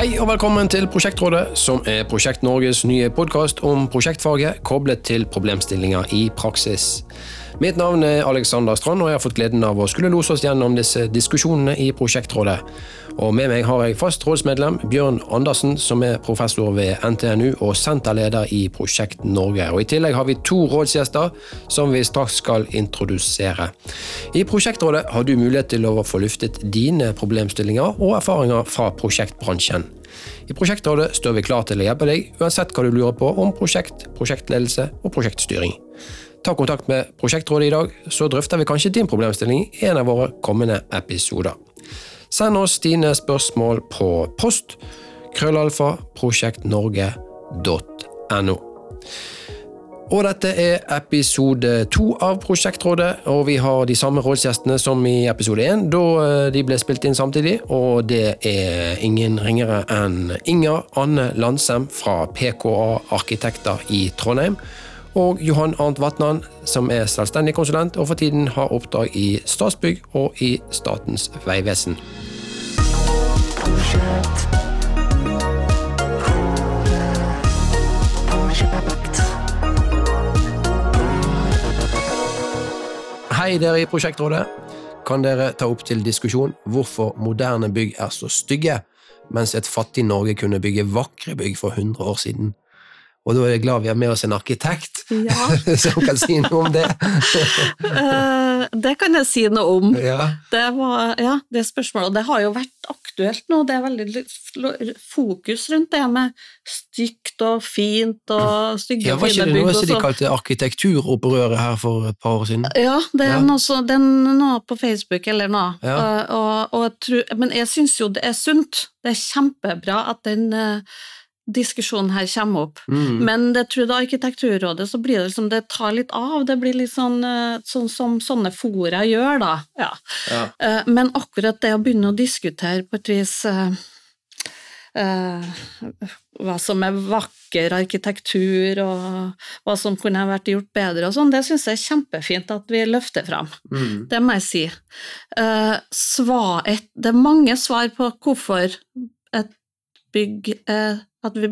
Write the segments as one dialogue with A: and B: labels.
A: Hei og velkommen til Prosjektrådet, som er Prosjekt Norges nye podkast om prosjektfaget koblet til problemstillinger i praksis. Mitt navn er Alexander Strand, og jeg har fått gleden av å skulle lose oss gjennom disse diskusjonene i Prosjektrådet. Og Med meg har jeg fast rådsmedlem Bjørn Andersen, som er professor ved NTNU og senterleder i Prosjekt Norge. Og I tillegg har vi to rådsgjester som vi straks skal introdusere. I Prosjektrådet har du mulighet til å få luftet dine problemstillinger og erfaringer fra prosjektbransjen. I Prosjektrådet står vi klar til å hjelpe deg, uansett hva du lurer på om prosjekt, prosjektledelse og prosjektstyring. Ta kontakt med Prosjektrådet i dag, så drøfter vi kanskje din problemstilling i en av våre kommende episoder. Send oss dine spørsmål på post krøllalfa prosjektnorge.no. Og dette er episode to av Prosjektrådet, og vi har de samme rådsgjestene som i episode én, da eh, de ble spilt inn samtidig. Og det er ingen ringere enn Inger Anne Landsem fra PKA Arkitekter i Trondheim og Johan Arnt Vatnan, som er selvstendig konsulent og for tiden har oppdrag i Statsbygg og i Statens vegvesen. Hei, dere i Prosjektrådet. Kan dere ta opp til diskusjon hvorfor moderne bygg er så stygge, mens et fattig Norge kunne bygge vakre bygg for 100 år siden? Og da er jeg glad vi har med oss en arkitekt ja. som kan si noe om det.
B: uh, det kan jeg si noe om. Ja. Det, var, ja, det spørsmålet. Det har jo vært aktuelt nå. Det er veldig fokus rundt det med stygt og fint og stygge
A: ja, og fine bygg. Var ikke det noe som de kalte arkitekturopprøret her for et par år siden?
B: Ja, det er, Noe, det er noe på Facebook eller noe. Ja. Uh, og, og men jeg syns jo det er sunt. Det er kjempebra at den uh, diskusjonen her kommer opp. Mm. Men det tror jeg da Arkitekturrådet så blir det liksom, det tar litt av. Det blir litt sånn, eh, sånn som sånne fora gjør, da. Ja. Ja. Eh, men akkurat det å begynne å diskutere på et vis uh, uh, hva som er vakker arkitektur, og hva som kunne ha vært gjort bedre og sånn, det syns jeg er kjempefint at vi løfter fram. Mm. Det må jeg si. Svar, et, det er mange svar på hvorfor et bygg er at vi,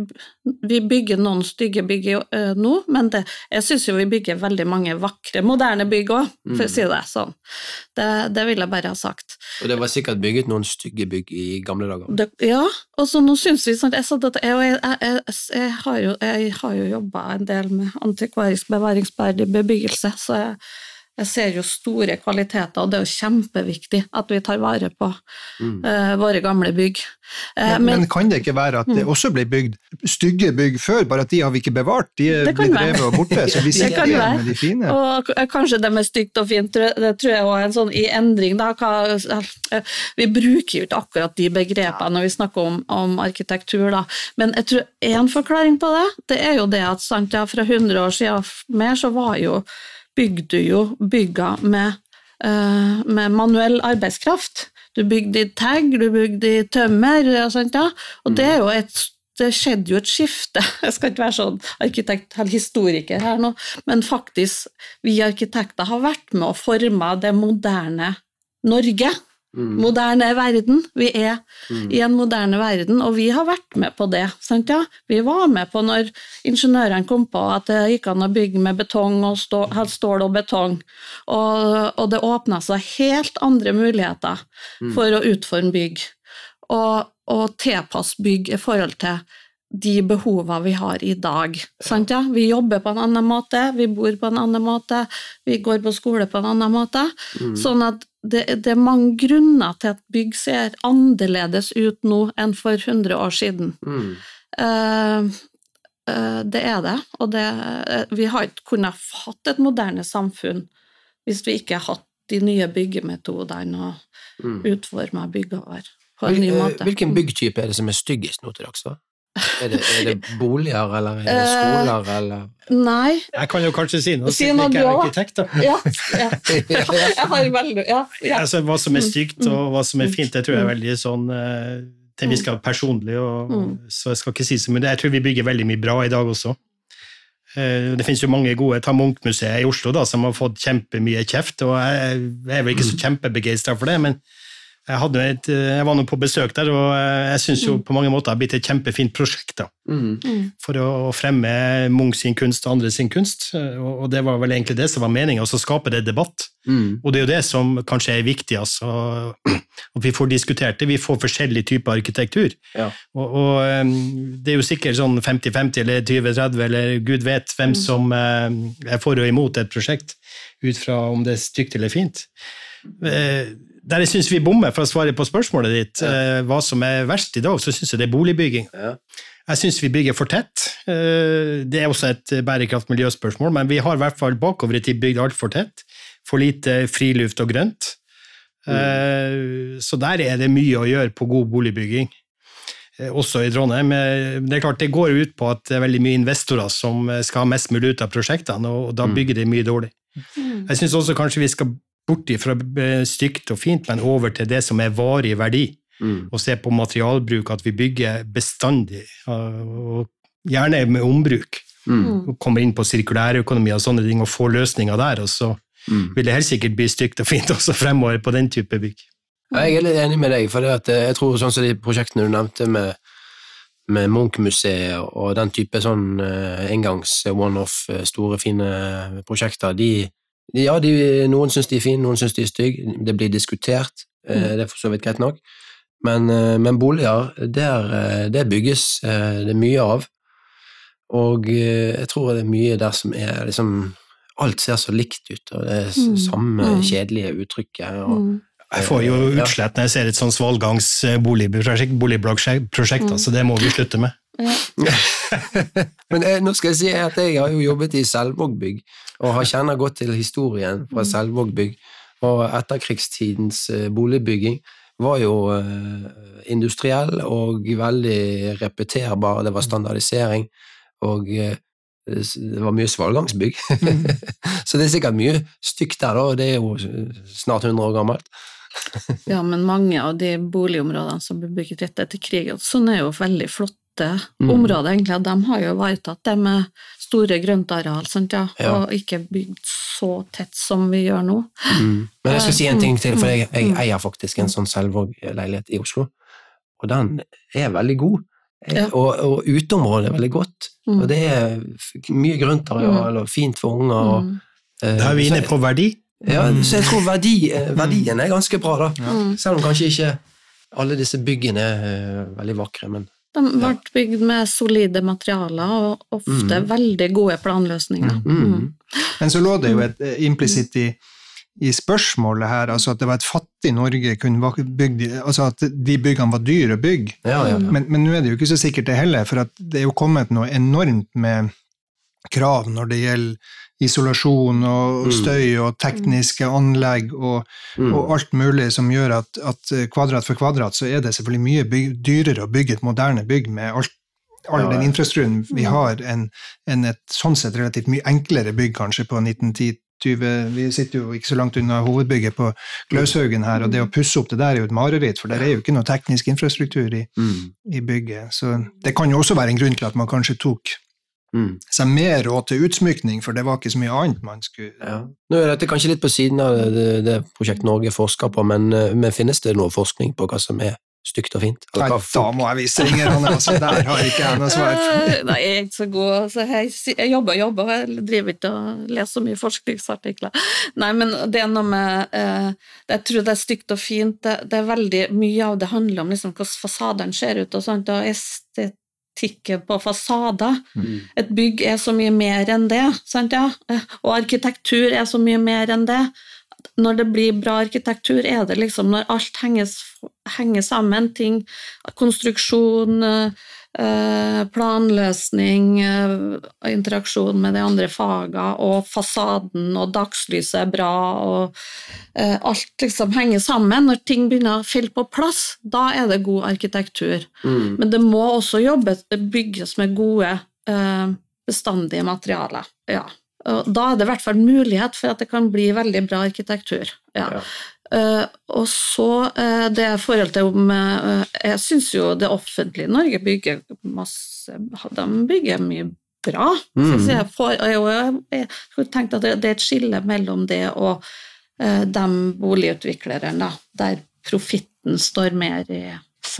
B: vi, bygger noen stygge bygg uh, nå, men det, jeg syns jo vi bygger veldig mange vakre, moderne bygg òg, for å mm. si det sånn. Det, det, vil jeg bare ha sagt.
A: Og det var sikkert bygget noen stygge bygg i gamle dager?
B: Det, ja, og så nå syns vi sånn Jeg, jeg, jeg, jeg, har jo, har jo jobba en del med antikvarisk bevaringsverdig bebyggelse, så jeg jeg ser jo store kvaliteter, og det er jo kjempeviktig at vi tar vare på mm. uh, våre gamle bygg.
C: Uh, men, men, kan det ikke være at det mm. også ble bygd stygge bygg før, bare at de har vi ikke bevart? De er blitt drevet og borte, så vi sitter igjen med de fine.
B: Og kanskje det med stygt og fint, det tror jeg også er en sånn i endring. Da. Vi bruker jo ikke akkurat de begrepene når vi snakker om, om arkitektur, da. men jeg tror én forklaring på det, det er jo det at sant, ja, fra 100 år siden mer så var jo bygde jo bygga med, uh, med manuell arbeidskraft. Du bygde i tagg, du bygde i tømmer, og sånt, ja. og det er jo et det skjedde jo et skifte. Jeg skal ikke være sånn arkitekt eller historiker her nå, men faktisk, vi arkitekter har vært med og forma det moderne Norge. Mm. Moderne verden. Vi er mm. i en moderne verden, og vi har vært med på det. Sant, ja? Vi var med på når ingeniørene kom på at det gikk an å bygge med betong og stål, stål og betong, og, og det åpna seg helt andre muligheter mm. for å utforme bygg, og, og tilpasse bygg i forhold til de behova vi har i dag. Sant, ja? Vi jobber på en annen måte, vi bor på en annen måte, vi går på skole på en annen måte. Mm. Sånn at det, det, er mange grunner til at bygg ser annerledes ut nå enn for 100 år siden. Mm. Uh, uh, det er det, og det, uh, vi har ikke kunnet hatt et moderne samfunn hvis vi ikke har hatt de nye byggemetodene og mm. utforma byggene våre på en ny måte.
A: Hvilken byggtype er det som er styggest nå til dags? da? Er det, er det, boliger, eller er det skoler, eller
B: Nei.
C: Jeg kan jo kanskje si noe, siden jeg ikke er arkitekt. da.
B: Ja, ja. Jeg har veldig, ja,
C: ja. Altså, hva som er stygt og hva som er fint, det tror jeg er veldig sånn til vi skal personlig, og, mm. så jeg skal ikke si så mye. Jeg tror vi bygger veldig mye bra i dag også. Det finnes jo mange gode. Ta Munch-museet i Oslo, da, som har fått kjempemye kjeft. og Jeg er vel ikke så mm. kjempebegeistra for det, men Jeg, hadde et, eh, jeg var nå på besøk der, og eh, jeg syns jo på mange måter det har blitt et kjempefint prosjekt. da,
A: Mm.
C: For å fremme Munch sin kunst og andre sin kunst. eh, Og og det var vel egentlig det som var meninga, å skape det debatt.
A: Mm.
C: Og det er jo det som kanskje er viktig, altså, at vi får diskutert det. Vi får forskjellige typer arkitektur.
A: Ja.
C: Og, og det er jo sikkert sånn 50-50 eller 20-30, eller gud vet hvem som eh, er for og imot et prosjekt, ut fra om det er stygt eller fint. Eh, Der jeg syns vi bommer, for å svare på spørsmålet ditt, eh, hva som er verst i dag, så syns jeg det er boligbygging.
A: Ja.
C: Jeg syns vi bygger for tett. Eh, Det er også et bærekraft-miljøspørsmål, men vi har i hvert fall bakover i tid bygd altfor tett. For lite friluft og grønt. Eh, Så der er det mye å gjøre på god boligbygging. Eh, Også i Trondheim. Eh, Det er klart det går ut på at det er veldig mye investorer som eh, skal ha mest mulig ut av prosjektene, og da bygger de mye dårlig. Jeg syns også kanskje vi skal bort fra stygt og fint, men over til det som er varig verdi
A: Mm.
C: og se på materialbruk, at vi bygger bestandig, og gjerne med ombruk.
A: Mm.
C: Og kommer inn på sirkulærøkonomi og sånne ting, og får løsninger der. Og så
A: Mm.
C: vil det helt sikkert bli stygt og fint også fremover på den type bygg.
A: Jeg er litt enig med deg, for det at eh, jeg tror sånn som de prosjektene du nevnte med, med Munch-museet og den type sånn eh, engangs one-off, eh, store, fine prosjekter, de ja, de, noen syns de er fine, noen syns de er stygge, det blir diskutert, mm. det er for så vidt greit nok. Men, eh, men boliger, der, eh, det bygges eh, det er mye av, og eh, jeg tror det er mye der som er liksom Alt ser så likt ut, og det er
B: Mm.
A: samme
B: Mm.
A: kjedelige uttrykket. Og,
B: Mm.
C: Jeg får jo utslett når jeg ser et sånt svalgangsboligprosjekt, boligblokkprosjekt, så det må vi slutte med.
A: Men jeg, nå skal jeg si at jeg har jo jobbet i Selvåg-bygg, og har kjenner godt til historien fra Selvåg-bygg. Og etterkrigstidens eh, boligbygging var jo eh, industriell og veldig repeterbar. Det var standardisering, og eh, det var mye svalgangsbygg. Så det er sikkert mye stygt der, da, og det er jo snart 100 år gammelt.
B: Ja, men mange av de boligområdene som ble bygget rett etter krigen, sånn er jo veldig flotte
A: Mm.
B: området, egentlig. og De har jo ivaretatt det med store grøntareal, sant, ja,
A: Ja.
B: og ikke bygd så tett som vi gjør nå.
A: Men jeg skal si en ting til, for jeg, jeg
B: Mm.
A: eier faktisk en sånn Selvåg-leilighet i Oslo, og den er veldig god.
B: Ja.
A: Og, og uteområdet er veldig godt,
B: Mm.
A: og det er mye grøntareal og fint for unger. Og,
B: Mm.
A: eh,
C: Da er vi inne på verdi.
A: Ja, så jeg tror verdi, eh, verdien er ganske bra, da.
B: Mm.
A: Selv om kanskje ikke alle disse byggene er eh, veldig vakre, men
B: De ble bygd med solide materialer og ofte
A: Mm.
B: veldig gode planløsninger.
A: mm.
D: Men så lå det jo et eh, implisitt i, i spørsmålet her, altså at det var et fattig Norge kunne bygd, altså at de byggene var dyre å bygge.
A: ja, ja. ja.
D: Men, men nå er det jo ikke så sikkert det heller, for at det er jo kommet noe enormt med krav når det gjelder isolasjon og
A: Mm.
D: støy og tekniske anlegg og,
A: Mm.
D: og alt mulig som gjør at, at kvadrat for kvadrat så er det selvfølgelig mye byg, dyrere å bygge et moderne bygg med alt, all
A: Ja,
D: den infrastrukturen vi har, enn en et sånn sett relativt mye enklere bygg kanskje på 1910 20, vi sitter jo ikke så langt unna hovedbygget på Gløshaugen her, og det å pusse opp det der er jo et mareritt, for der er jo ikke noe teknisk infrastruktur i,
A: Mm.
D: i bygget. Så det kan jo også være en grunn til at man kanskje tok
A: Mm.
D: seg mer råd til utsmykning, for det var ikke så mye annet man skulle
A: Ja. Nå er dette kanskje litt på siden av det, det Prosjekt Norge forsker på, men, eh, men finnes det noe forskning på hva som er stygt og fint?
D: Nei, da må jeg vise ringerne, altså. Der har ikke jeg noe svar.
B: Eh, Nei, jeg er ikke så god. Altså, jeg, jeg jobber og jobber, jeg driver ikke og leser så mye forskningsartikler. Nei, men det er noe med eh, Jeg tror det er stygt og fint. Det, det er veldig Mye av det handler om liksom, hvordan fasadene ser ut, og sånt, og estetikken på fasader.
A: Mm.
B: Et bygg er så mye mer enn det, sant, ja? Og arkitektur er så mye mer enn det. Når det blir bra arkitektur, er det liksom når alt henges, henger sammen, ting, konstruksjon, planløsning, eh, interaksjon med de andre fagene, og fasaden og dagslyset er bra, og eh, alt liksom henger sammen. Når ting begynner å falle på plass, da er det god arkitektur.
A: Mm.
B: Men det må også jobbes, bygges med gode, eh, bestandige materialer. Ja. Da er det i hvert fall mulighet for at det kan bli veldig bra arkitektur. Ja.
A: Ja.
B: Eh, og så eh, det forhold til om eh, Jeg syns jo det offentlige Norge bygger masse De bygger mye bra.
A: Mm.
B: jeg. For, jeg, jeg, tenkte at det, er et skille mellom det og de boligutviklerne, der profitten står mer i.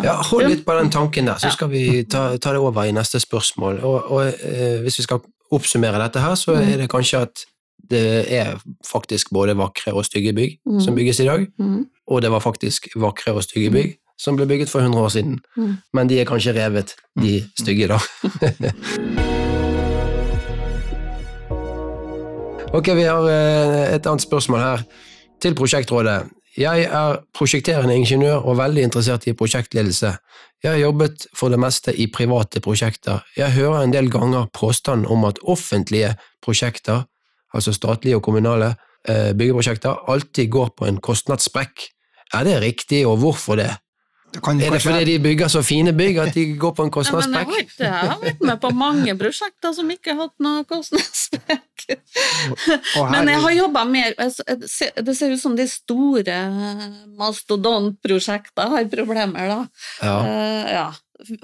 A: Ja, Hold litt på den tanken der, så skal vi ta, ta det over i neste spørsmål. Og, og Hvis vi skal oppsummere dette her, så er det kanskje at det er faktisk både vakre og stygge bygg
B: Mm.
A: som bygges i dag,
B: Mm.
A: og det var faktisk vakre og stygge bygg som ble bygget for 100 år siden.
B: Mm.
A: Men de er kanskje revet, de stygge, da. ok, vi har eh, et annet spørsmål her til prosjektrådet. Jeg er prosjekterende ingeniør og veldig interessert i prosjektledelse. Jeg har jobbet for det meste i private prosjekter. Jeg hører en del ganger påstand om at offentlige prosjekter, altså statlige og kommunale eh, byggeprosjekter, alltid går på en kostnadssprekk. Er det riktig, og hvorfor det?
D: Det kan
A: Er det
D: kanskje
A: fordi de bygger så fine bygg at de går på en
B: Ja, jeg,
A: kostnadssprekk?
B: har ikke, jeg har vært med på mange prosjekter som ikke har hatt noe kostnadssprekk. Men jeg har jobba mer Det ser- ut som de store mastodontprosjektene har problemer, da.
A: Ja.
B: Eh, ja.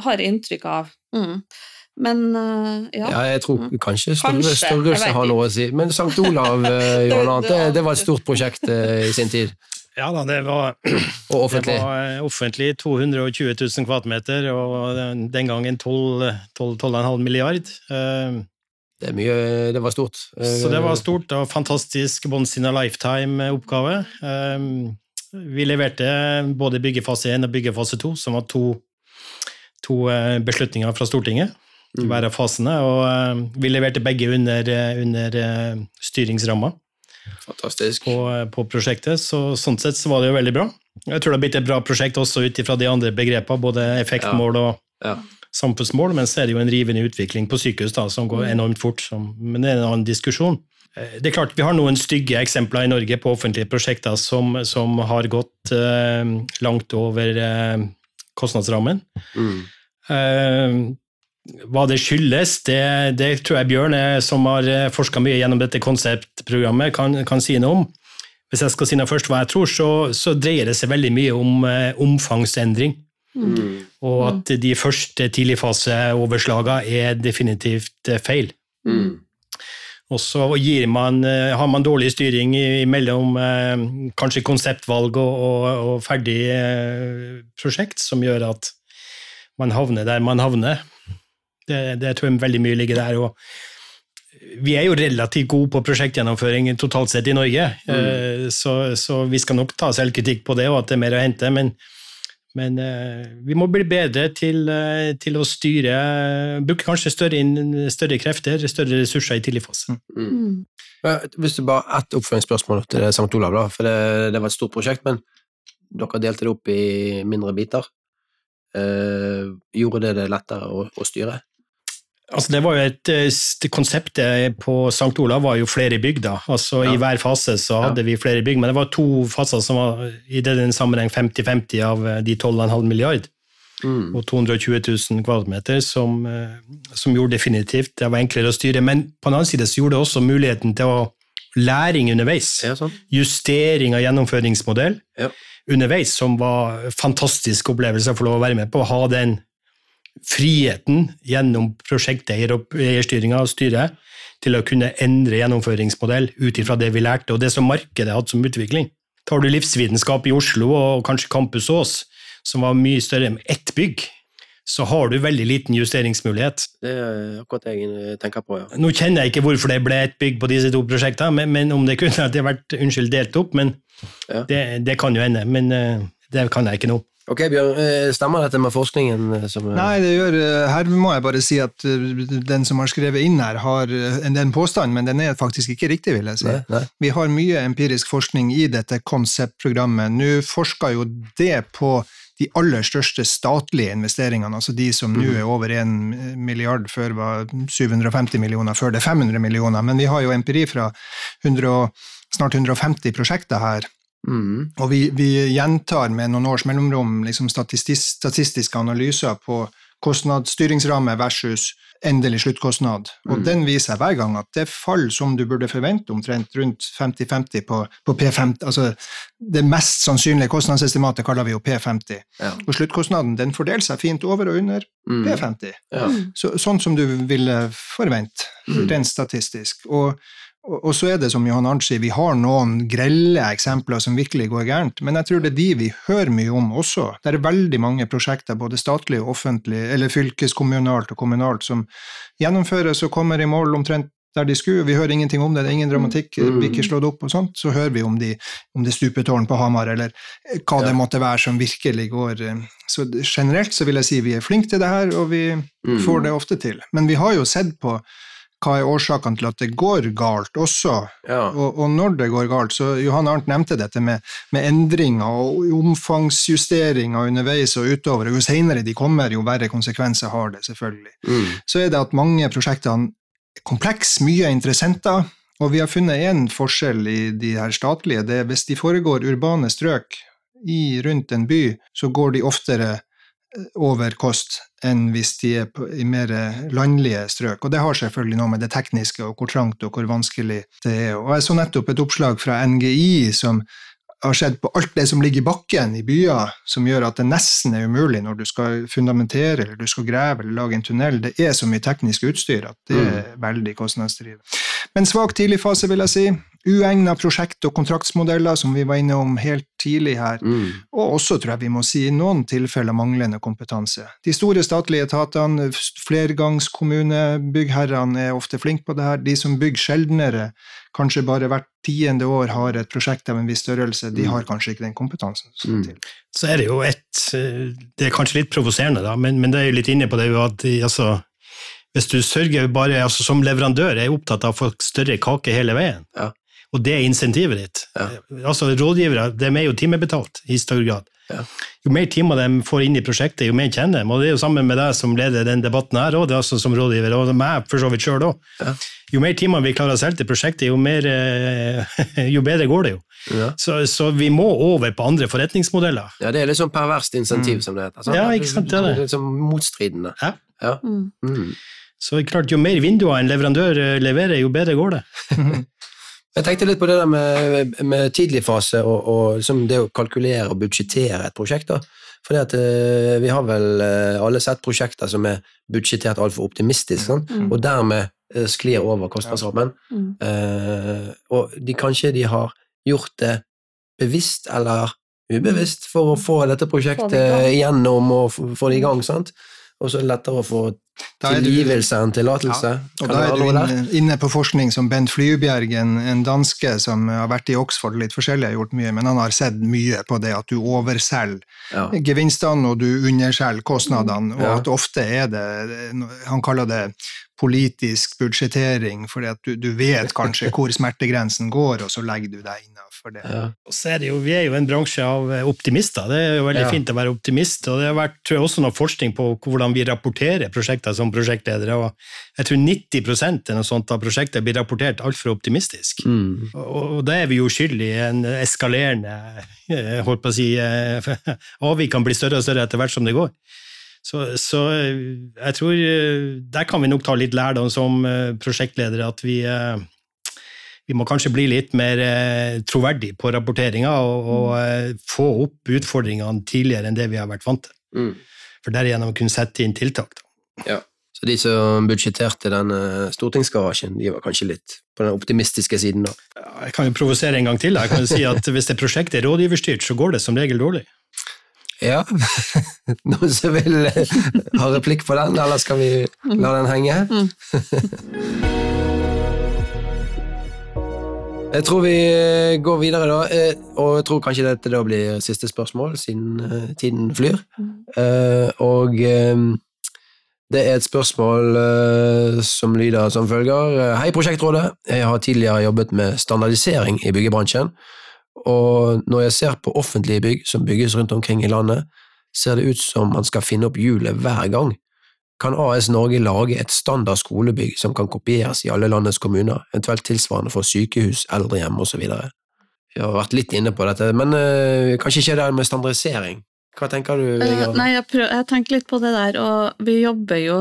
B: Har inntrykk av. Mm. Men eh, ja.
A: ja, jeg tror kanskje
B: Kanskje, jeg
A: størrelse har noe å si. Men St. Olav eh, Johan Arnt, det, det var et stort prosjekt eh, i sin tid,
C: Ja da, det var,
A: og
C: det var eh, offentlig 220 000 kvadratmeter, og den- gangen 12 12 12,5 milliard. Eh,
A: Det, er mye, det var stort. Eh,
C: Så det var stort og fantastisk once in a lifetime-oppgave. Vi leverte både byggefase 1 og byggefase 2, som var to, to eh, beslutninger fra Stortinget i hver av fasene. Og eh, vi leverte begge under, eh, under eh, styringsramma
A: Fantastisk.
C: på, på prosjektet, så sånn sett så var det jo veldig bra. Jeg tror det har blitt et bra prosjekt også ut ifra de andre begrepene, både effektmål og
A: Ja.
C: samfunnsmål, men så er det jo en rivende utvikling på sykehus da, som går enormt fort, som, men det er en annen diskusjon. Det er klart Vi har noen stygge eksempler i Norge på offentlige prosjekter som, som har gått eh, langt over eh, kostnadsrammen.
A: Mm.
C: Eh, hva det skyldes, det, det tror jeg Bjørn, eh, som har forska mye gjennom dette konseptprogrammet, kan, kan si noe om. Hvis jeg skal si noe først hva jeg tror, så, så dreier det seg veldig mye om eh, omfangsendring.
A: Mm.
C: Og at de første tidligfaseoverslagene er definitivt eh, feil.
A: Mm.
C: Og så man, eh, har man dårlig styring mellom eh, kanskje konseptvalg og, og, og ferdig eh, prosjekt, som gjør at man havner der man havner. Det, det tror jeg veldig mye ligger der. og vi er jo relativt gode på prosjektgjennomføring totalt sett i Norge, mm. så, så vi skal nok ta selvkritikk på det, og at det er mer å hente. Men, men eh, vi må bli bedre til, eh, til å styre Bruke kanskje større, større krefter, større ressurser i tidlig fase.
B: Mm.
A: Hvis du bare ett oppfølgingsspørsmål til det St. Olav, da, for det, det var et stort prosjekt, men dere delte det opp i mindre biter. Eh, gjorde det det lettere å, å styre?
C: Altså det var jo et, eh, Konseptet på St. Olav var jo flere bygg. da, altså
A: Ja.
C: I hver fase så hadde vi flere bygg, men det var to faser som var i den sammenheng 50-50 av eh, de 12,5 milliard.
A: Mm.
C: og 220 000 kvadratmeter, som, eh, som gjorde definitivt det var enklere å styre. Men på den annen side så gjorde det også muligheten til å læring underveis.
A: Ja, sånn.
C: Justering av gjennomføringsmodell
A: Ja.
C: underveis, som var fantastisk opplevelse lov å være med på. Å ha den friheten gjennom prosjekteier og styret til å kunne endre gjennomføringsmodell ut ifra det vi lærte, og det som markedet hatt som utvikling. Tar du livsvitenskap i Oslo og kanskje Campus Ås, som var mye større enn ett bygg, så har du veldig liten justeringsmulighet.
A: Det er akkurat det jeg tenker på, ja.
C: Nå kjenner jeg ikke hvorfor det ble ett bygg på disse to prosjektene, men, men om det kunne det vært unnskyld, delt opp, men
A: Ja.
C: det, det kan jo hende. Men eh, det kan jeg ikke nå.
A: Ok, Bjørn, eh, stemmer dette med forskningen? eh, Som, eh,
D: Nei, det gjør, her må jeg bare si at den som har skrevet inn her, har en, påstand, men den er faktisk ikke riktig, vil jeg si.
A: Nei, nei.
D: Vi har mye empirisk forskning i dette konseptprogrammet. Nå forsker jo det på de aller største statlige investeringene, altså de som nå er over 1 milliard, før var 750 millioner, før det er 500 millioner. Men vi har jo empiri fra 100, snart 150 prosjekter her.
A: Mm.
D: Og vi, vi gjentar med noen års mellomrom liksom statistis, statistiske analyser på kostnadsstyringsramme versus endelig sluttkostnad. Og
A: Mm.
D: den viser hver gang at det faller som du burde forvente, omtrent rundt 50-50 på, på P50. Altså det mest sannsynlige kostnadsestimatet kaller vi jo P50.
A: Ja.
D: Og sluttkostnaden den fordeler seg fint over og under
A: Mm.
D: P50.
A: Ja.
D: Så, sånn som du ville forvente,
A: Mm.
D: rent statistisk. Og, Og, så er det som Johan Arnt sier, vi har noen grelle eksempler som virkelig går gærent, men jeg tror det er de vi hører mye om også. Det er veldig mange prosjekter, både statlig og offentlig, eller fylkeskommunalt og kommunalt, som gjennomføres og kommer i mål omtrent der de skulle. Vi hører ingenting om det, det er ingen dramatikk, det blir ikke slått opp og sånt. Så hører vi om, de, om det stupetårn på Hamar, eller hva det måtte være som virkelig går eh. Så generelt så vil jeg si vi er flinke til det her, og vi får det ofte til. Men vi har jo sett på hva er årsakene til at det går galt også.
A: Ja.
D: Og, og når det går galt, så Johan Arnt nevnte dette med, med endringer og omfangsjusteringer underveis og utover. Jo senere de kommer, jo verre konsekvenser har det, selvfølgelig.
A: Mm.
D: Så er det at mange prosjektene er komplekse, mye interessenter. Og vi har funnet én forskjell i de her statlige. det er Hvis de foregår urbane strøk i, rundt en by, så går de oftere over kost enn hvis de er på, i mer landlige strøk. Og det har selvfølgelig noe med det tekniske og hvor trangt og hvor vanskelig det er. Og jeg så nettopp et oppslag fra NGI som har skjedd på alt det som ligger i bakken i byer, som gjør at det nesten er umulig når du skal fundamentere eller du skal grave eller lage en tunnel. Det er så mye teknisk utstyr at det er veldig kostnadsdrivende. Men svak tidligfase, vil jeg si. Uegna prosjekt- og kontraktsmodeller, som vi var innom helt tidlig her.
A: Mm.
D: Og også, tror jeg vi må si, i noen tilfeller manglende kompetanse. De store statlige etatene, flergangskommunebyggherrene, er ofte flinke på det her. De som bygger sjeldnere, kanskje bare hvert tiende år har et prosjekt av en viss størrelse, de har kanskje ikke den kompetansen som skal
A: Mm.
D: til.
C: Så er det jo et eh, Det er kanskje litt provoserende, da, men, men det er jo litt inne på det at de, altså, hvis du sørger bare altså, Som leverandør er jeg opptatt av å få større kake hele veien.
A: Ja.
C: Og det er insentivet ditt.
A: Ja.
C: Altså Rådgivere de er jo timebetalt i større grad.
A: Ja.
C: Jo mer timer de får inn i prosjektet, jo mer kjenner de. Og det er jo sammen med deg som leder den debatten her òg, altså som rådgiver, og meg for så vidt sjøl òg.
A: Ja.
C: Jo mer timer vi klarer å selge til prosjektet, jo, mer, eh, jo bedre går det jo.
A: Ja.
C: Så, så vi må over på andre forretningsmodeller.
A: ja, det er litt sånn perverst insentiv, som det heter.
C: Mm. Ja, ikke sant, det er det.
A: Litt sånn motstridende.
C: Ja.
A: Ja.
B: Mm.
A: Mm.
C: Så klart, jo mer vinduer en leverandør eh, leverer, jo bedre går det.
A: Jeg tenkte litt på det der med, med tidlig fase og, og liksom det å kalkulere og budsjettere et prosjekt. da. Fordi at uh, Vi har vel uh, alle sett prosjekter som er budsjettert altfor optimistisk, sånn?
B: Mm.
A: og dermed uh, sklir over kostnadsrammen.
B: Mm.
A: Og de, kanskje de har gjort det bevisst eller ubevisst for å få dette
B: Få det i
A: prosjektet igjennom og få få det i gang. sant? Og så er det lettere å få tilgivelse enn tillatelse.
D: Og da er du inne, inne på forskning som Bent Flybjerg, en, en danske som har vært i Oxford, litt forskjellig, har gjort mye, men han har sett mye på det at du overselger
A: Ja.
D: gevinstene og du underselger kostnadene, og
A: Ja.
D: at ofte er det Han kaller det politisk budsjettering, fordi at du, du vet kanskje hvor smertegrensen går, og så legger du deg innafor det.
A: Ja.
C: Og så er det jo, Vi er jo en bransje av eh, optimister. Det er jo veldig
A: Ja.
C: fint å være optimist. og Det har vært tror jeg, også noe forskning på hvordan vi rapporterer prosjekter som prosjektledere. og Jeg tror 90 eller noe sånt av prosjekter blir rapportert altfor optimistisk.
A: Mm.
C: Og, og da er vi jo skyld i en eskalerende eh, holdt på å si, eh, Avvik kan bli større og større etter hvert som det går. Så, så jeg tror der kan vi nok ta litt lærdom som prosjektledere, at vi vi må kanskje bli litt mer eh, troverdig på rapporteringa og, og eh, få opp utfordringene tidligere enn det vi har vært vant til.
A: Mm.
C: For derigjennom kunne sette inn tiltak. Da.
A: Ja. Så de som budsjetterte denne stortingsgarasjen, de var kanskje litt på den optimistiske siden, da.
C: Ja, Jeg kan jo provosere en gang til. Jeg kan jo si at Hvis det prosjektet er rådgiverstyrt, så går det som regel dårlig.
A: Ja. Noen som vil eh, ha replikk på den, eller skal vi la den henge? Jeg tror vi eh, går videre, da. eh, Og jeg tror kanskje dette da blir siste spørsmål, siden eh, tiden flyr. Eh, Og det er et spørsmål som lyder som følger. Hei, Prosjektrådet. Jeg har tidligere jobbet med standardisering i byggebransjen. Og når jeg ser på offentlige bygg som bygges rundt omkring i landet, ser det ut som man skal finne opp hjulet hver gang. Kan AS Norge lage et standard skolebygg som kan kopieres i alle landets kommuner, eventuelt tilsvarende for sykehus, eldrehjem osv.? Vi har vært litt inne på dette, men øh, kanskje ikke det med standardisering. Hva tenker du, Inger?
B: Nei, jeg, prøv, jeg tenker litt på det der, og vi jobber jo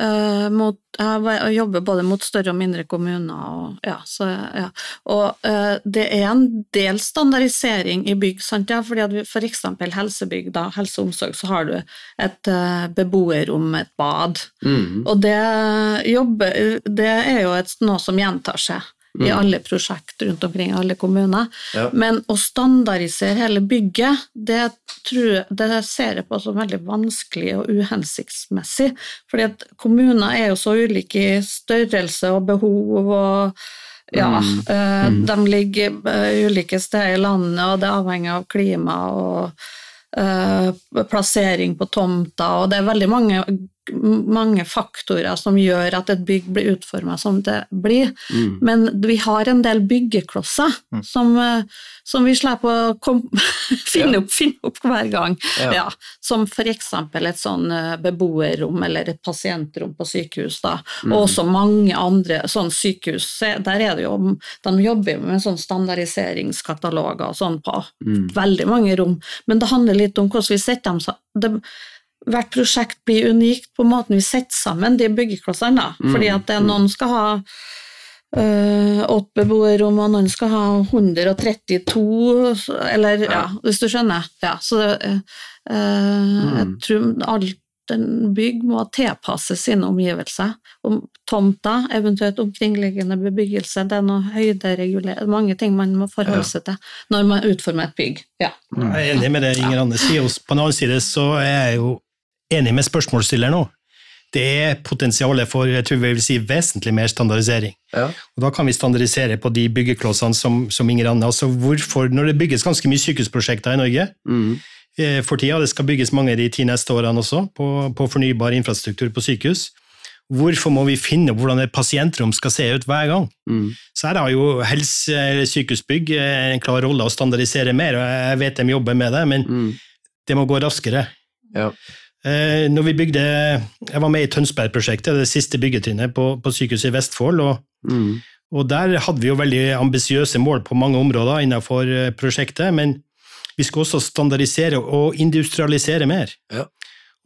B: eh, mot Jeg jobber både mot større og mindre kommuner, og ja, så ja. Og eh, det er en del standardisering i bygg, sant, ja, fordi at vi, for eksempel helsebygg, da, helse og omsorg, så har du et eh, beboerrom, et bad,
A: Mm.
B: og det, jobber, det er jo et, noe som gjentar seg i alle prosjekt rundt omkring i alle kommuner.
A: Ja.
B: Men å standardisere hele bygget, det, tror jeg, det ser jeg på som veldig vanskelig og uhensiktsmessig. Fordi at kommuner er jo så ulike i størrelse og behov og ja, eh, de ligger eh, ulike steder i landet, og det avhenger av klima og eh, plassering på tomta, og det er veldig mange, mange faktorer som gjør at et bygg blir utforma som det blir.
A: Mm.
B: Men vi har en del byggeklosser som, eh, som vi slipper å kom, finne,
A: Ja.
B: opp, finne opp hver gang.
A: Ja.
B: Ja, som f.eks. et sånn eh, beboerrom eller et pasientrom på sykehus. Da.
A: Mm.
B: Og også mange andre sånn sykehus. Der er det jo, de jobber med sånn standardiseringskataloger og sånn på
A: Mm.
B: veldig mange rom. Men det handler litt om hvordan vi setter dem sammen. Hvert prosjekt blir unikt på måten vi setter sammen de byggeklossene. da.
A: Mm.
B: Fordi at det, noen skal ha øh, åtte beboerrom, og noen skal ha 132, eller ja, hvis du skjønner. Ja, så det, øh, jeg
A: Mm.
B: tror alt en bygg må tilpasse sine omgivelser. Om tomta, eventuelt omkringliggende bebyggelse, det er noe høyderegulert, mange ting man må forholde
A: Ja.
B: seg til når man utformer et bygg. Ja.
C: Jeg er enig med det Inger Anne sier. På den annen side så er jeg jo enig med spørsmålsstiller nå. Det er potensialet for jeg tror vi vil si, vesentlig mer standardisering.
A: Ja.
C: Og Da kan vi standardisere på de byggeklossene som, som Inger Anne. Altså hvorfor, når det bygges ganske mye sykehusprosjekter i Norge
A: Mm.
C: eh, for tida, det skal bygges mange de ti neste årene også, på, på fornybar infrastruktur på sykehus, hvorfor må vi finne hvordan et pasientrom skal se ut hver gang?
A: Mm.
C: Så her har jo helse- eller sykehusbygg eh, en klar rolle å standardisere mer, og jeg vet de jobber med det, men
A: Mm.
C: det må gå raskere.
A: Ja.
C: Eh, når vi bygde, Jeg var med i Tønsberg-prosjektet, det siste byggetrinnet på, på sykehuset i Vestfold. Og,
A: Mm.
C: og der hadde vi jo veldig ambisiøse mål på mange områder innenfor eh, prosjektet, men vi skulle også standardisere og industrialisere mer.
A: Ja.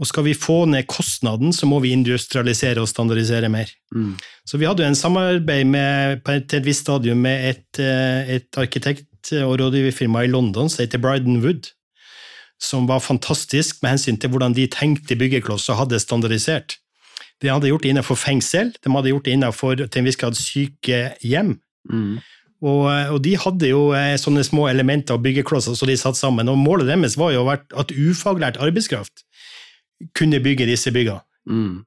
C: Og skal vi få ned kostnaden, så må vi industrialisere og standardisere mer.
A: Mm.
C: Så vi hadde jo en samarbeid med, til et visst stadium med et, eh, et arkitekt- og rådgiverfirma i London som heter Bryden Wood, som var fantastisk med hensyn til hvordan de tenkte byggeklosser hadde standardisert. De hadde gjort det innenfor fengsel, de hadde gjort det innenfor til en viss grad sykehjem.
A: Mm.
C: Og, og de hadde jo eh, sånne små elementer av byggeklosser som de satt sammen, og målet deres var jo at ufaglært arbeidskraft kunne bygge disse byggene.
A: Mm.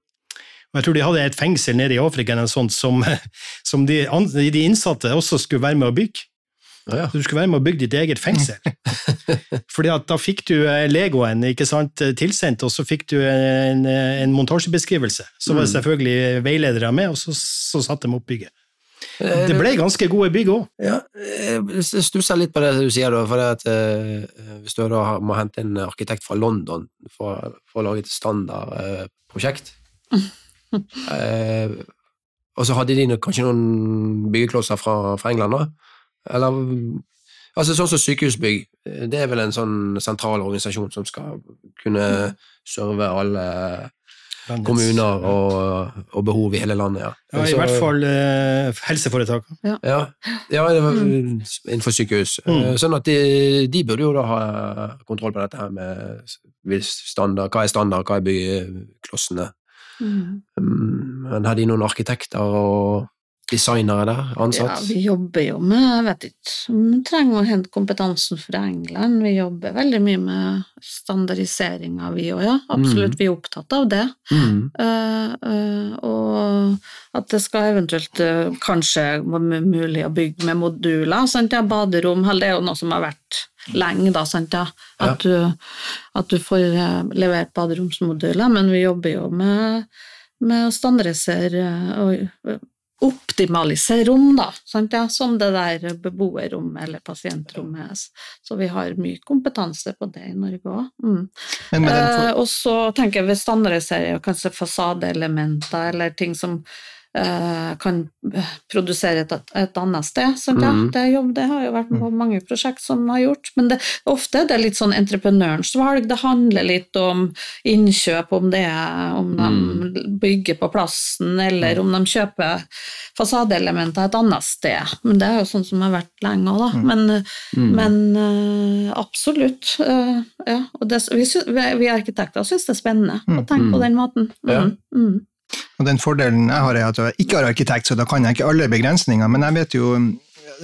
C: Og jeg tror de hadde et fengsel nede i Afrika sånt som, som de, de innsatte også skulle være med å bygge.
A: Ja, ja.
C: Så du skulle være med å bygge ditt eget fengsel. Fordi at da fikk du eh, legoen ikke sant, tilsendt, og så fikk du en, en montasjebeskrivelse. Så var det selvfølgelig veiledere med, og så, så satte de opp bygget. Det ble ganske gode bygg òg.
A: Ja, jeg stusser litt på det du sier, da, for at eh, hvis du da må hente en arkitekt fra London for, for å lage et standardprosjekt eh, Og så hadde de kanskje noen byggeklosser fra, fra England, da? Eller Altså sånn som Sykehusbygg, eh, det er vel en sånn sentral organisasjon som skal kunne serve alle kommuner og, og behov i hele landet, ja.
C: Ja, I
A: Så-
C: hvert fall eh, helseforetakene.
A: ja, ja ja var innenfor sykehus.
C: Mm.
A: Eh, Sånn at de, de burde jo da ha kontroll på dette her med standard, hva er standard, hva er byggeklossene.
B: Mm.
A: Mm, Men har de noen arkitekter og designere der
B: Ja, vi jobber jo med Jeg vet ikke Vi trenger å hente kompetansen fra England. Vi jobber veldig mye med standardiseringa, vi òg, ja. Absolutt.
A: Mm.
B: Vi er opptatt av det.
A: Mm.
B: Uh, uh, og at det skal eventuelt uh, kanskje være mulig å bygge med moduler. Sant? Ja, baderom, det er jo noe som har vært lenge, da. Sant? Ja. At, du, at du får levert baderomsmoduler, men vi jobber jo med, med å standardisere og optimalisere rom, da, sant? Ja, som det der beboerrommet eller pasientrommet. Så vi har mye kompetanse på det i Norge òg. Mm.
D: For,
B: Eh, og så tenker jeg ved standardisering og kanskje fasadeelementer eller ting som kan eh, produsere et, et annet sted. Sant? Ja,
A: Mhm.
B: det, er jobb, det har jo vært på mange prosjekt som har gjort, men det, ofte er det litt sånn entreprenørens valg. Det handler litt om innkjøp, om det er om de bygger på plassen, eller om de kjøper fasadeelementer et annet sted. Men det er jo sånn som har vært lenge òg, da. Men, men eh, absolutt. eh, ja. Og det, vi, vi, vi arkitekter syns det er spennende å tenke på den måten. Mm,
A: Ja.
D: Og den fordelen jeg har, er at jeg ikke har arkitekt, så da kan jeg ikke alle begrensninger. Men jeg vet jo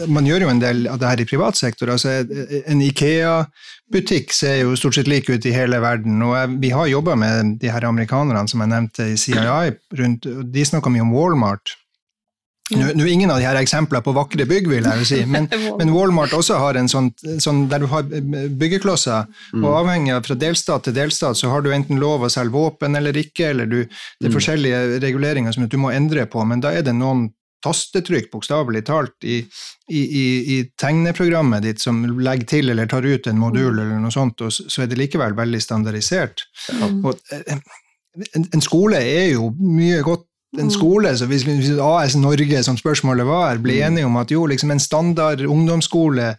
D: man gjør jo en del av det her i privat sektor. Altså, en Ikea-butikk ser jo stort sett lik ut i hele verden. og Vi har jobba med de her amerikanerne som jeg nevnte i CII, rundt, de snakker mye om Walmart. Nå, nå er ingen av de her eksempler på vakre bygg, vil jeg jo si, men, men Walmart også har en sånn, sånn, der du har byggeklosser, mm. og avhengig av fra delstat til delstat så har du enten lov å selge våpen eller ikke, eller du, det er mm. forskjellige reguleringer som du må endre på, men da er det noen tastetrykk, bokstavelig talt, i, i, i, i, tegneprogrammet ditt som legger til eller tar ut en modul mm. eller noe sånt, og så er det likevel veldig standardisert. Mm. Og, eh, en, en skole er jo mye godt en mm. skole, så hvis, hvis AS Norge, som spørsmålet var, blir enige om at jo, liksom en standard ungdomsskole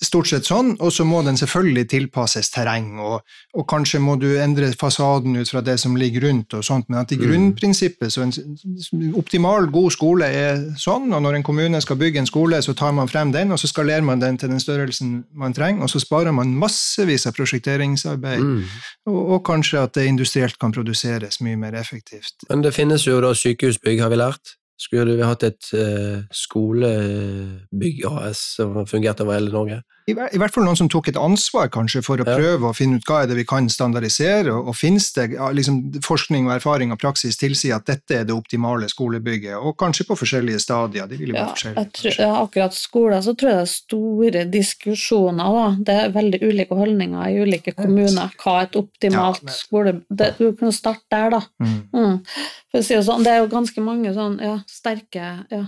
D: stort sett sånn, og så må den selvfølgelig tilpasses terreng, og, og, kanskje må du endre fasaden ut fra det som ligger rundt, og sånt, men at i mm. grunnprinsippet så en optimal, god skole er sånn, og når en kommune skal bygge en skole, så tar man frem den, og så skalerer man den til den størrelsen man trenger, og så sparer man massevis av prosjekteringsarbeid, mm. og, og, kanskje at det industrielt kan produseres mye mer effektivt.
A: Men det finnes jo da sykehusbygg, har vi lært? Skulle vi hatt et uh, skolebygg AS som fungerte over hele Norge?
D: I, I, hvert fall noen som tok et ansvar kanskje for å ja. prøve å finne ut hva er det vi kan standardisere, og, og finnes det liksom, forskning og erfaring og praksis tilsier at dette er det optimale skolebygget, og kanskje på forskjellige stadier. De
B: ja, tror, ja, akkurat skoler så tror jeg det er store diskusjoner. Da. Det er veldig ulike holdninger i ulike kommuner. Hva er et optimalt ja, skole... Det, du kan starte der, da. Mm. Mm. For å si det sånn, det er jo ganske mange sånn ja, sterke ja,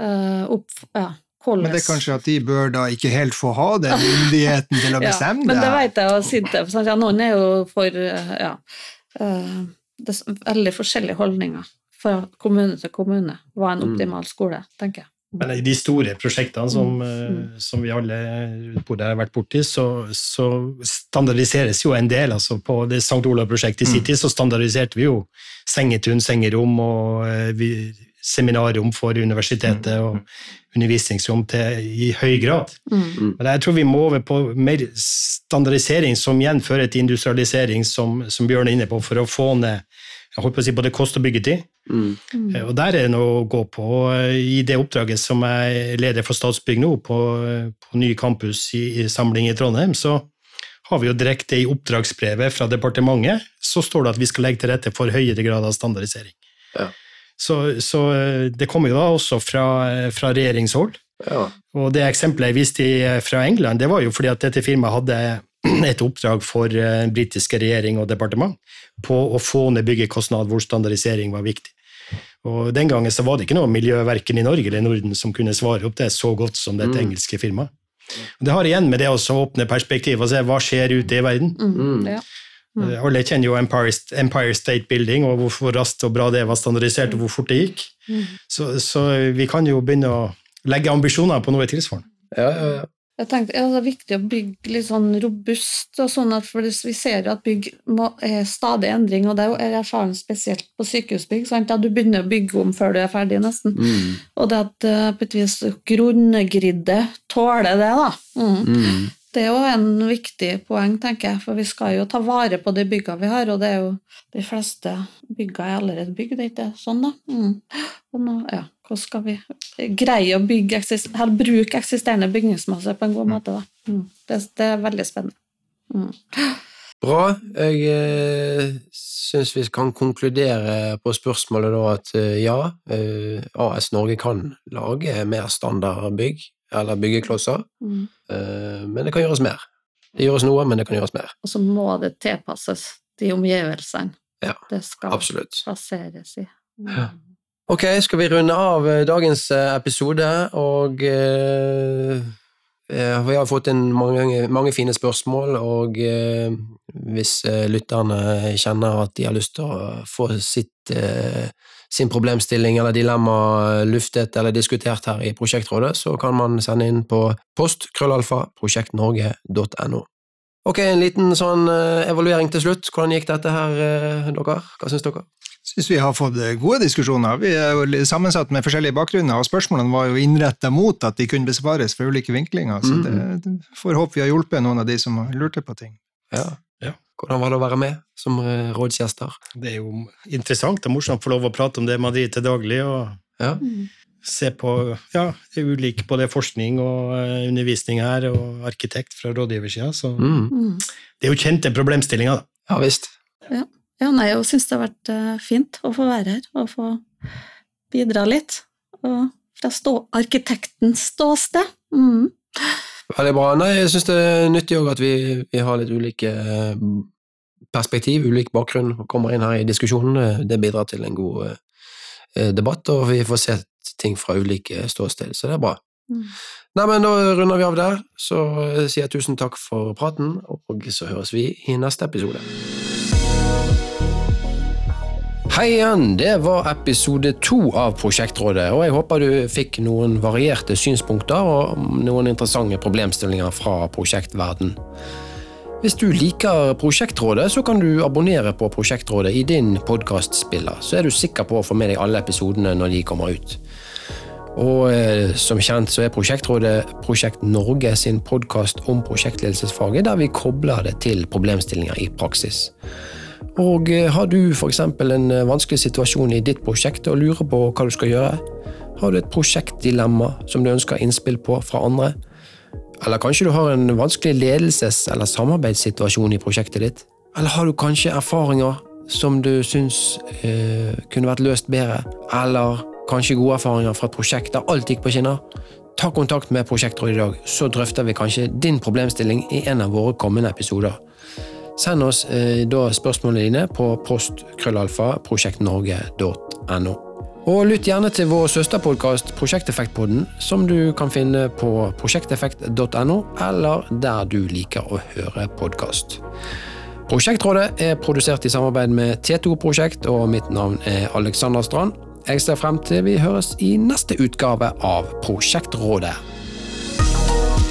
B: uh, opp, ja,
D: men det er kanskje at de bør da ikke helt få ha den myndigheten til å bestemme
B: ja, men det? vet jeg og Sintef. Ja, noen er jo for ja, uh, det er veldig forskjellige holdninger fra kommune til kommune hva en mm. optimal skole, tenker jeg.
C: Men i de store prosjektene som, mm. mm. som vi alle har vært borti, så, så, standardiseres jo en del. altså På det St. Olav-prosjektet i City mm. så standardiserte vi jo sengetun, sengerom og vi, seminarrom for universitetet og undervisningsrom til, i høy grad. Mm. Men jeg tror vi må over på mer standardisering som igjen fører til industrialisering, som, som Bjørn er inne på, for å få ned jeg holdt på å si både kost og byggetid. Mm. Eh, og der er det noe å gå på. I det oppdraget som jeg leder for Statsbygg nå, på, på ny campus i, i samling i Trondheim, så har vi jo direkte i oppdragsbrevet fra departementet så står det at vi skal legge til rette for høyere grad av standardisering. Ja. Så, så, eh, det kommer jo da også fra, eh, fra regjeringshold. Ja. Og det eksempelet jeg viste eh, fra England, det var jo fordi at dette firmaet hadde et oppdrag for den britiske regjering og departement på å få ned byggekostnad hvor standardisering var viktig. Og Den gangen så var det ikke noe miljø verken i Norge eller Norden som kunne svare opp det så godt som dette mm. engelske firmaet. Det har igjen med det å åpne perspektiv og se hva skjer ute i verden. Mm. mm. Ja. Mm. Eh, alle kjenner jo Empire, Empire, State Building, og hvor raskt og bra det var standardisert, og hvor fort det gikk. Mm. Så, så, vi kan jo begynne å legge ambisjoner på noe tilsvarende.
A: Ja, ja, ja.
B: Jeg tenkte ja, Det er viktig å bygge litt sånn robust, og sånn at for vi ser jo at bygg må, er stadig endring, og det er erfaring spesielt på sykehusbygg. Sant? Ja, du begynner å bygge om før du er ferdig, nesten. Mm. Og det at uh, på et vis grunngriddet tåler det, da. Mm. Mm. Det er jo en viktig poeng, tenker jeg, for vi skal jo ta vare på de bygga vi har, og det er jo de fleste bygga er allerede bygd, det er ikke sånn, da? Mm. Nå, ja, hvordan skal vi greie å bygge, bruke eksisterende bygningsmasse på en god måte, da? Mm. Det, det, er veldig spennende. Mm.
A: Bra. Jeg eh, syns vi kan konkludere på spørsmålet da at eh, ja, eh, AS Norge kan lage mer standardbygg eller byggeklosser. Mm. Uh, men det kan gjøres mer. Det gjøres noe, men det kan gjøres mer.
B: Og så må det tilpasses de omgivelsene
A: ja,
B: det skal
A: absolutt.
B: plasseres i.
A: Mm. Ja. Ok, skal vi runde av eh, dagens eh, episode, og uh, vi har fått inn mange, mange fine spørsmål, og uh, hvis lytterne kjenner at de har lyst til å få sitt sin problemstilling eller dilemma luftet eller diskutert her i Prosjektrådet, så kan man sende inn på post krøllalfa prosjektnorge.no. Ok, en liten sånn eh, evaluering til slutt. Hvordan gikk dette her, eh, dere? Hva syns dere?
D: Syns vi har fått eh, gode diskusjoner. Vi er jo sammensatt med forskjellige bakgrunner, og spørsmålene var jo innretta mot at de kunne besvares fra ulike vinklinger, så det, det får håpe vi har hjulpet noen av de som lurte på ting.
A: Ja.
C: ja.
A: Hvordan var det å være med som eh, rådsgjester?
C: Det er jo interessant og morsomt å få lov å prate om det man driver til daglig, og
A: Ja.
C: se på ja, det er ulik både forskning og eh, undervisning her, og arkitekt fra rådgiversida. Så
A: Mm.
B: Mm.
C: det er jo kjente problemstillinger, da.
A: ja visst.
B: Ja, nei, jeg syns det har vært eh, fint å få være her og få bidra litt. Og fra stå, arkitektens ståsted. Mm.
A: Veldig bra. Nei, jeg syns det er nyttig òg at vi, vi har litt ulike eh, perspektiv, ulik bakgrunn, og kommer inn her i diskusjonen. Det bidrar til en god eh, debatt, og vi får sett ting fra ulike ståsted, så det er bra.
B: Mm.
A: Nei, men Da runder vi av der. Så sier jeg tusen takk for praten, og så høres vi i neste episode. Hei igjen, det var episode to av Prosjektrådet, og jeg håper du fikk noen varierte synspunkter og noen interessante problemstillinger fra prosjektverden. Hvis du liker Prosjektrådet, så kan du abonnere på Prosjektrådet i din podkastspiller, så er du sikker på å få med deg alle episodene når de kommer ut. Og eh, som kjent så er Prosjektrådet Prosjekt Norge sin podkast om prosjektledelsesfaget, der vi kobler det til problemstillinger i praksis. Og eh, har du f.eks. en eh, vanskelig situasjon i ditt prosjekt og lurer på hva du skal gjøre? Har du et prosjektdilemma som du ønsker innspill på fra andre? Eller kanskje du har en vanskelig ledelses- eller samarbeidssituasjon i prosjektet ditt? Eller har du kanskje erfaringer som du syns eh, kunne vært løst bedre? Eller kanskje gode erfaringer fra et prosjekt der alt gikk på skinner? Ta kontakt med Prosjektrådet i dag, så drøfter vi kanskje din problemstilling i en av våre kommende episoder. Send oss eh, da spørsmålene dine på postkrøllalfa.prosjektnorge.no. Og lytt gjerne til vår søsterpodkast Prosjekteffektpodden, som du kan finne på prosjekteffekt.no, eller der du liker å høre podkast. Prosjektrådet er produsert i samarbeid med T2 Prosjekt, og mitt navn er Alexander Strand. Jeg ser frem til vi høres i neste utgave av Prosjektrådet.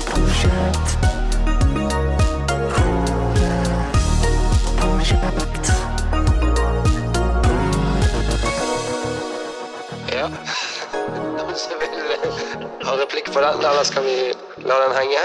E: Project.
A: Replikk på den, eller skal vi la den henge?